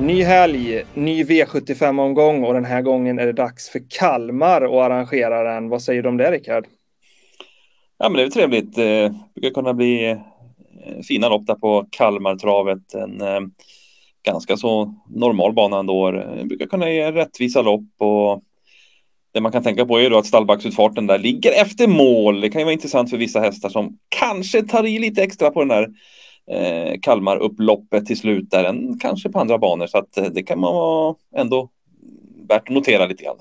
Ny helg, ny V75-omgång och den här gången är det dags för Kalmar att arrangera den. Vad säger du om det Rickard? Ja men det är trevligt. Det brukar kunna bli eh, fina lopp där på Kalmartravet. En eh, ganska så normal bana ändå. Det brukar kunna ge rättvisa lopp och det man kan tänka på är då att stallbacksutfarten där ligger efter mål. Det kan ju vara intressant för vissa hästar som kanske tar i lite extra på den där eh, Kalmar-upploppet till slut där än kanske på andra banor. Så att eh, det kan man vara ändå värt att notera lite grann.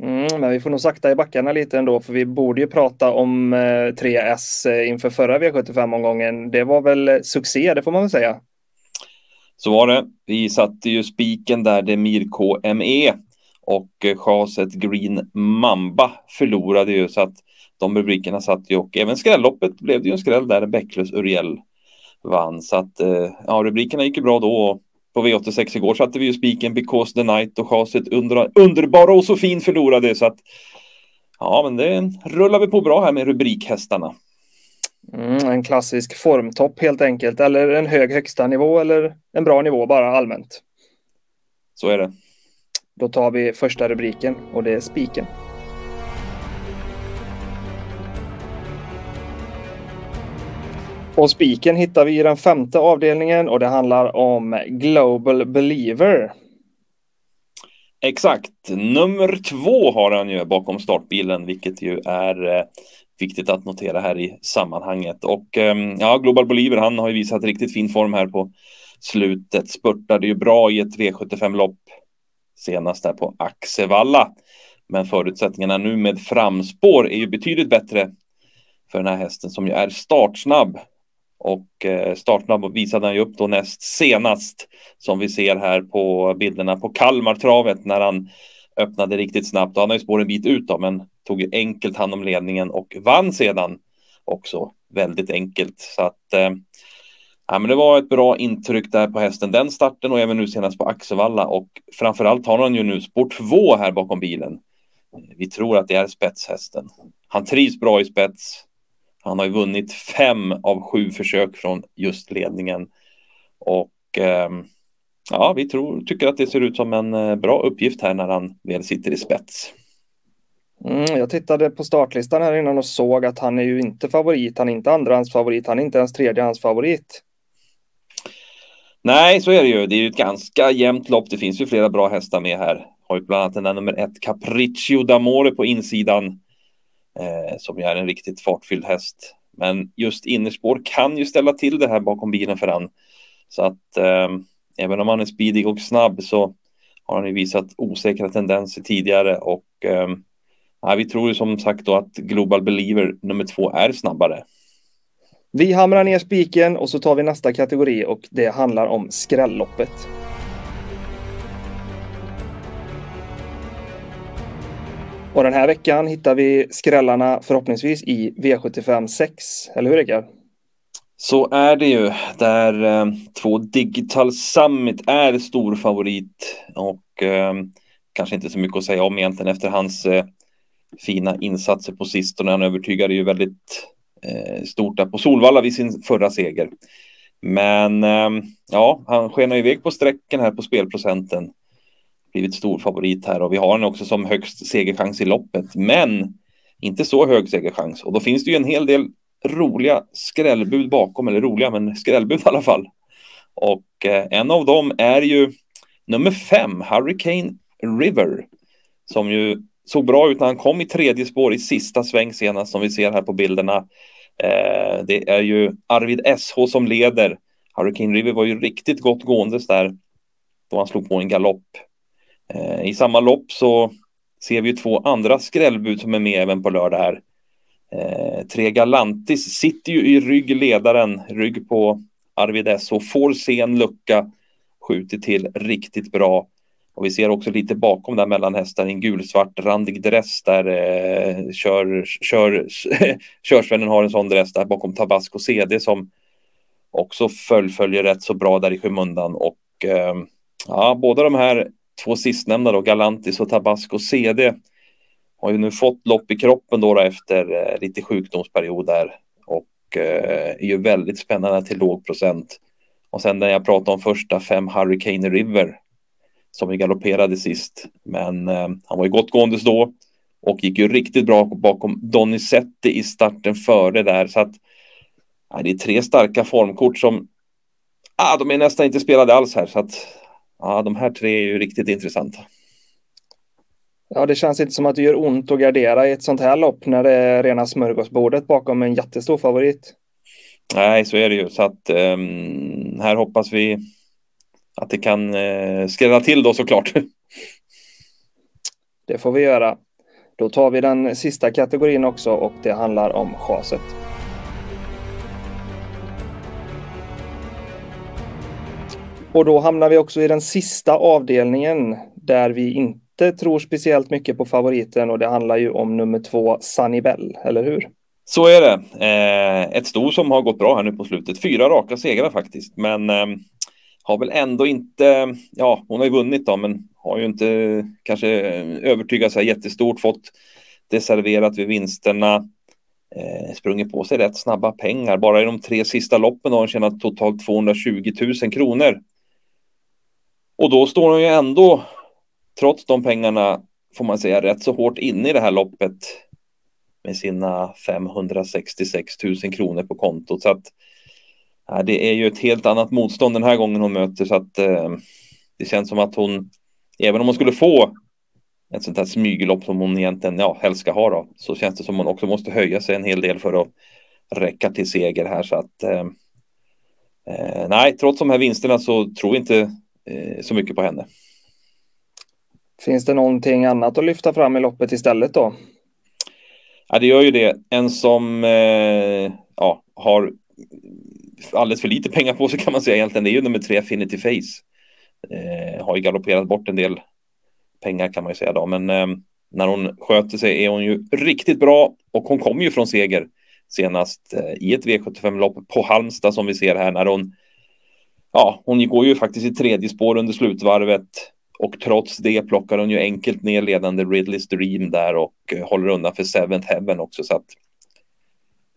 Mm, men vi får nog sakta i backarna lite ändå, för vi borde ju prata om eh, 3S eh, inför förra V75-omgången. Det var väl succé, det får man väl säga. Så var det. Vi satte ju spiken där, Demir KME och eh, chaset Green Mamba förlorade ju så att de rubrikerna satt ju och även skrälloppet blev det ju en skräll där Bäcklös Uriel vann. Så att eh, ja, rubrikerna gick ju bra då. På V86 igår satte vi ju spiken Because the Night och chaset under, underbara och så fin förlorade. Så att ja, men det rullar vi på bra här med rubrikhästarna. Mm, en klassisk formtopp helt enkelt, eller en hög högsta nivå eller en bra nivå bara allmänt. Så är det. Då tar vi första rubriken och det är spiken. Och spiken hittar vi i den femte avdelningen och det handlar om Global Believer. Exakt. Nummer två har han ju bakom startbilen, vilket ju är eh, viktigt att notera här i sammanhanget. Och eh, ja, Global Believer, han har ju visat riktigt fin form här på slutet. Spurtade ju bra i ett V75-lopp senast där på Axevalla. Men förutsättningarna nu med framspår är ju betydligt bättre för den här hästen som ju är startsnabb och eh, startsnabb visade han ju upp då näst senast som vi ser här på bilderna på Kalmartravet när han öppnade riktigt snabbt. Och han har ju spår en bit ut då, men tog ju enkelt hand om ledningen och vann sedan också väldigt enkelt. Så att eh, ja, men det var ett bra intryck där på hästen den starten och även nu senast på Axevalla och framförallt har han ju nu spår två här bakom bilen. Vi tror att det är spetshästen. Han trivs bra i spets. Han har ju vunnit fem av sju försök från just ledningen. Och eh, ja, vi tror, tycker att det ser ut som en eh, bra uppgift här när han väl sitter i spets. Mm, jag tittade på startlistan här innan och såg att han är ju inte favorit. Han är inte andrahandsfavorit. Han är inte ens tredjehandsfavorit. Nej, så är det ju. Det är ju ett ganska jämnt lopp. Det finns ju flera bra hästar med här. Har ju bland annat den där nummer ett Capriccio d'Amore på insidan eh, som ju är en riktigt fartfylld häst. Men just innerspår kan ju ställa till det här bakom bilen för han. Så att eh, även om han är speedig och snabb så har han ju visat osäkra tendenser tidigare och eh, vi tror ju som sagt då att Global Believer nummer två är snabbare. Vi hamrar ner spiken och så tar vi nästa kategori och det handlar om skrälloppet. Och den här veckan hittar vi skrällarna förhoppningsvis i V75 6. Eller hur Rickard? Så är det ju. Där eh, två Digital Summit är stor favorit och eh, kanske inte så mycket att säga om egentligen efter hans eh, fina insatser på sistone. Han övertygade ju väldigt eh, stort där på Solvalla vid sin förra seger. Men eh, ja, han skenar iväg på sträcken här på spelprocenten blivit stor favorit här och vi har den också som högst segerchans i loppet. Men inte så hög segerchans och då finns det ju en hel del roliga skrällbud bakom, eller roliga, men skrällbud i alla fall. Och eh, en av dem är ju nummer fem, Hurricane River, som ju såg bra ut när han kom i tredje spår i sista sväng senast som vi ser här på bilderna. Eh, det är ju Arvid SH som leder. Hurricane River var ju riktigt gott gåendes där då han slog på en galopp. Eh, I samma lopp så ser vi två andra skrällbud som är med även på lördag här. Eh, tre Galantis sitter ju i rygg ledaren, rygg på Arvid S och får se en lucka, skjuter till riktigt bra. Och vi ser också lite bakom där mellan hästar en gulsvart randig dress där eh, kör, kör, körsvännen har en sån dress där bakom Tabasco CD som också fullföljer rätt så bra där i skymundan och eh, ja, båda de här två sistnämnda då, Galantis och Tabasco CD har ju nu fått lopp i kroppen då, då efter eh, lite sjukdomsperiod där och eh, är ju väldigt spännande till låg procent. Och sen när jag pratade om första fem Hurricane River som ju galopperade sist. Men eh, han var ju gottgående då och gick ju riktigt bra bakom Donizetti i starten före där. Så att ja, det är tre starka formkort som ah, de är nästan inte spelade alls här. Så att ja, de här tre är ju riktigt intressanta. Ja, det känns inte som att det gör ont att gardera i ett sånt här lopp när det är rena smörgåsbordet bakom en jättestor favorit. Nej, så är det ju. Så att um, här hoppas vi att det kan uh, skrälla till då såklart. Det får vi göra. Då tar vi den sista kategorin också och det handlar om chaset. Och då hamnar vi också i den sista avdelningen där vi inte tror speciellt mycket på favoriten och det handlar ju om nummer två Bell, eller hur? Så är det. Eh, ett sto som har gått bra här nu på slutet. Fyra raka segrar faktiskt, men eh, har väl ändå inte, ja, hon har ju vunnit då, men har ju inte kanske övertygat sig jättestort, fått det serverat vid vinsterna, eh, sprungit på sig rätt snabba pengar. Bara i de tre sista loppen har hon tjänat totalt 220 000 kronor. Och då står hon ju ändå, trots de pengarna, får man säga, rätt så hårt inne i det här loppet med sina 566 000 kronor på kontot. Så att ja, det är ju ett helt annat motstånd den här gången hon möter så att eh, det känns som att hon, även om hon skulle få ett sånt här smyglopp som hon egentligen ja, helst ska ha då, så känns det som hon också måste höja sig en hel del för att räcka till seger här så att eh, eh nej, trots de här vinsterna så tror inte så mycket på henne. Finns det någonting annat att lyfta fram i loppet istället då? Ja, det gör ju det. En som eh, ja, har alldeles för lite pengar på sig kan man säga egentligen. Det är ju nummer tre, Affinity Face. Eh, har ju galopperat bort en del pengar kan man ju säga då. Men eh, när hon sköter sig är hon ju riktigt bra och hon kommer ju från seger senast eh, i ett V75-lopp på Halmstad som vi ser här när hon Ja, hon går ju faktiskt i tredje spår under slutvarvet och trots det plockar hon ju enkelt ner ledande Ridley's Dream där och eh, håller undan för Seventh Heaven också så att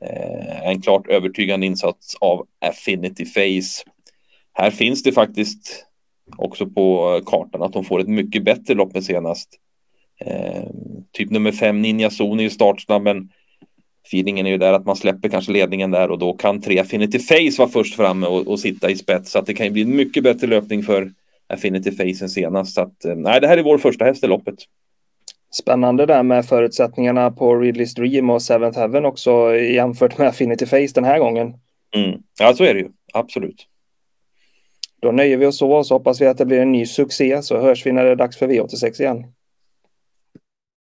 eh, en klart övertygande insats av Affinity Face. Här finns det faktiskt också på kartan att hon får ett mycket bättre lopp än senast. Eh, typ nummer fem Ninja Zone är ju startsnabb men feelingen är ju där att man släpper kanske ledningen där och då kan tre Affinity Face vara först framme och, och sitta i spets så att det kan ju bli en mycket bättre löpning för Affinity Face än senast. Så att, eh, nej, det här är vår första häst i loppet. Spännande där med förutsättningarna på Ridley's Dream och Seventh Heaven också jämfört med Affinity Face den här gången. Mm. Ja, så är det ju. Absolut. Då nöjer vi oss så och så hoppas vi att det blir en ny succé så hörs vi när det är dags för V86 igen.